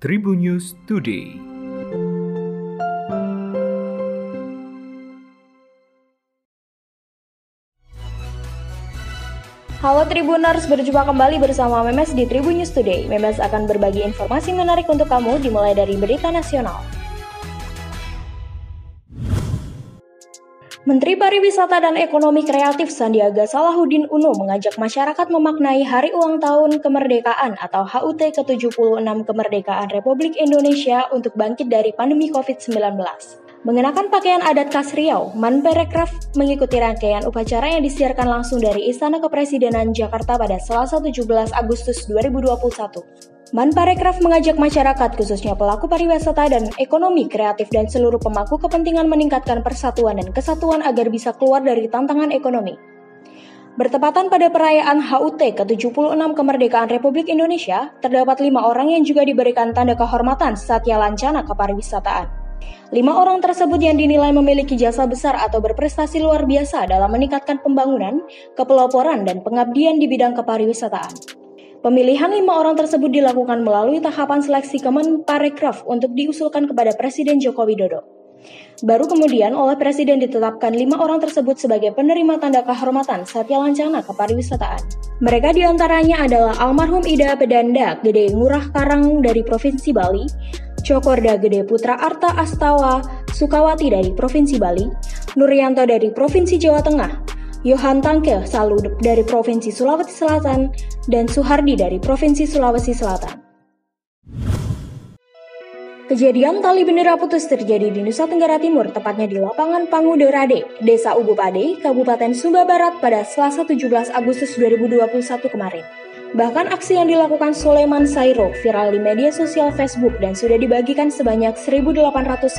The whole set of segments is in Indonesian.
Tribun News Today. Halo Tribuners, berjumpa kembali bersama Memes di Tribun News Today. Memes akan berbagi informasi menarik untuk kamu dimulai dari berita nasional. Menteri Pariwisata dan Ekonomi Kreatif Sandiaga Salahuddin Uno mengajak masyarakat memaknai Hari Ulang Tahun Kemerdekaan atau HUT ke-76 Kemerdekaan Republik Indonesia untuk bangkit dari pandemi COVID-19. Mengenakan pakaian adat khas Riau, Manparekraf mengikuti rangkaian upacara yang disiarkan langsung dari Istana Kepresidenan Jakarta pada Selasa 17 Agustus 2021. Manparekraf mengajak masyarakat khususnya pelaku pariwisata dan ekonomi kreatif dan seluruh pemangku kepentingan meningkatkan persatuan dan kesatuan agar bisa keluar dari tantangan ekonomi. Bertepatan pada perayaan HUT ke-76 Kemerdekaan Republik Indonesia, terdapat lima orang yang juga diberikan tanda kehormatan Satya Lancana Kepariwisataan. Lima orang tersebut yang dinilai memiliki jasa besar atau berprestasi luar biasa dalam meningkatkan pembangunan, kepeloporan, dan pengabdian di bidang kepariwisataan. Pemilihan lima orang tersebut dilakukan melalui tahapan seleksi Kemenparekraf untuk diusulkan kepada Presiden Joko Widodo. Baru kemudian oleh Presiden ditetapkan lima orang tersebut sebagai penerima tanda kehormatan Satya Lancana Kepariwisataan. Mereka di antaranya adalah almarhum Ida Pedanda Gede Ngurah Karang dari Provinsi Bali, Cokorda Gede Putra Arta Astawa Sukawati dari Provinsi Bali, Nuryanto dari Provinsi Jawa Tengah, Yohan Tangke Salu dari Provinsi Sulawesi Selatan, dan Suhardi dari Provinsi Sulawesi Selatan. Kejadian tali bendera putus terjadi di Nusa Tenggara Timur, tepatnya di lapangan Pangudorade, Desa Ubupade, Kabupaten Sumba Barat pada Selasa 17 Agustus 2021 kemarin. Bahkan aksi yang dilakukan Soleman Sairo viral di media sosial Facebook dan sudah dibagikan sebanyak 1895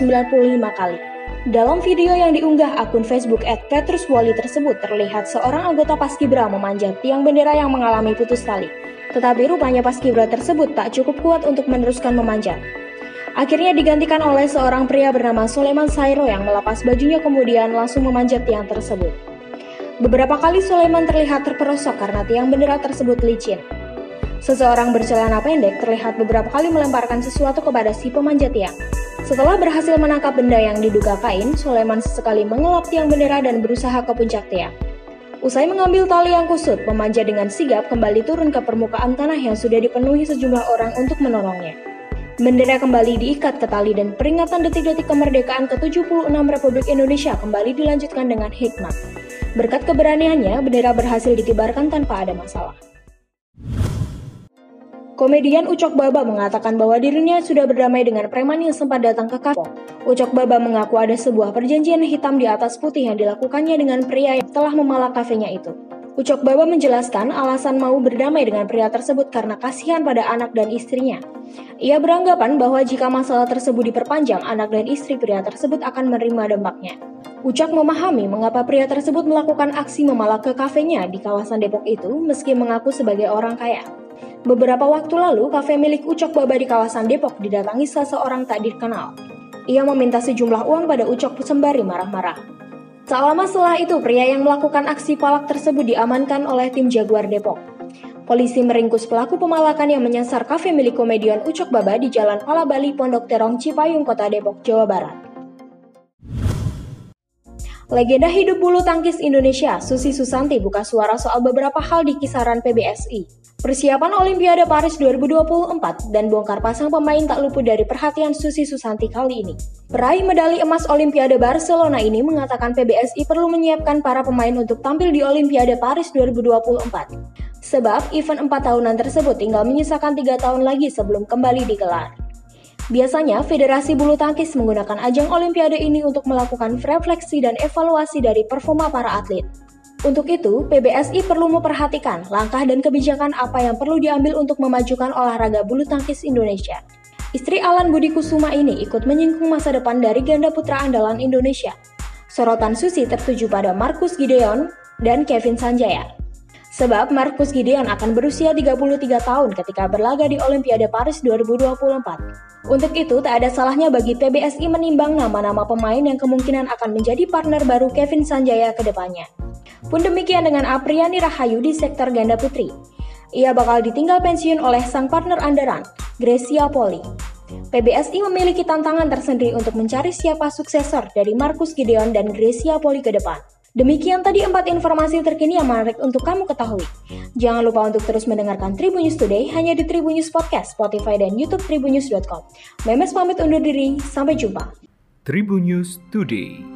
kali. Dalam video yang diunggah akun Facebook at Petrus Wali tersebut terlihat seorang anggota Paskibra memanjat tiang bendera yang mengalami putus tali. Tetapi rupanya Paskibra tersebut tak cukup kuat untuk meneruskan memanjat. Akhirnya digantikan oleh seorang pria bernama Soleman Sairo yang melepas bajunya kemudian langsung memanjat tiang tersebut. Beberapa kali Soleman terlihat terperosok karena tiang bendera tersebut licin. Seseorang bercelana pendek terlihat beberapa kali melemparkan sesuatu kepada si pemanjat tiang. Setelah berhasil menangkap benda yang diduga kain, Soleman sesekali mengelap tiang bendera dan berusaha ke puncak tiang. Usai mengambil tali yang kusut, pemanjat dengan sigap kembali turun ke permukaan tanah yang sudah dipenuhi sejumlah orang untuk menolongnya. Bendera kembali diikat ke tali dan peringatan detik-detik kemerdekaan ke-76 Republik Indonesia kembali dilanjutkan dengan hikmat. Berkat keberaniannya, bendera berhasil dikibarkan tanpa ada masalah. Komedian Ucok Baba mengatakan bahwa dirinya sudah berdamai dengan preman yang sempat datang ke kafe. Ucok Baba mengaku ada sebuah perjanjian hitam di atas putih yang dilakukannya dengan pria yang telah memalak kafenya itu. Ucok Baba menjelaskan alasan mau berdamai dengan pria tersebut karena kasihan pada anak dan istrinya. Ia beranggapan bahwa jika masalah tersebut diperpanjang, anak dan istri pria tersebut akan menerima dampaknya. Ucok memahami mengapa pria tersebut melakukan aksi memalak ke kafenya di kawasan Depok itu meski mengaku sebagai orang kaya. Beberapa waktu lalu, kafe milik Ucok Baba di kawasan Depok didatangi seseorang tak dikenal. Ia meminta sejumlah uang pada Ucok sembari marah-marah. Tak lama setelah itu, pria yang melakukan aksi palak tersebut diamankan oleh tim Jaguar Depok. Polisi meringkus pelaku pemalakan yang menyasar kafe milik komedian Ucok Baba di Jalan Palabali, Pondok Terong, Cipayung, Kota Depok, Jawa Barat. Legenda hidup bulu tangkis Indonesia, Susi Susanti buka suara soal beberapa hal di kisaran PBSI. Persiapan Olimpiade Paris 2024 dan bongkar pasang pemain tak luput dari perhatian Susi Susanti kali ini. Peraih medali emas Olimpiade Barcelona ini mengatakan PBSI perlu menyiapkan para pemain untuk tampil di Olimpiade Paris 2024. Sebab event 4 tahunan tersebut tinggal menyisakan 3 tahun lagi sebelum kembali digelar. Biasanya, Federasi Bulu Tangkis menggunakan ajang Olimpiade ini untuk melakukan refleksi dan evaluasi dari performa para atlet. Untuk itu, PBSI perlu memperhatikan langkah dan kebijakan apa yang perlu diambil untuk memajukan olahraga bulu tangkis Indonesia. Istri Alan Budi Kusuma ini ikut menyinggung masa depan dari ganda putra andalan Indonesia. Sorotan Susi tertuju pada Markus Gideon dan Kevin Sanjaya. Sebab Markus Gideon akan berusia 33 tahun ketika berlaga di Olimpiade Paris 2024. Untuk itu, tak ada salahnya bagi PBSI menimbang nama-nama pemain yang kemungkinan akan menjadi partner baru Kevin Sanjaya ke depannya. Pun demikian dengan Apriani Rahayu di sektor ganda putri. Ia bakal ditinggal pensiun oleh sang partner andalan, Gracia Poli. PBSI memiliki tantangan tersendiri untuk mencari siapa suksesor dari Markus Gideon dan Gracia Poli ke depan. Demikian tadi empat informasi terkini yang menarik untuk kamu ketahui. Jangan lupa untuk terus mendengarkan Tribun News Today hanya di Tribun News Podcast, Spotify, dan YouTube tribunnews.com. Memes pamit undur diri, sampai jumpa. Tribun News Today.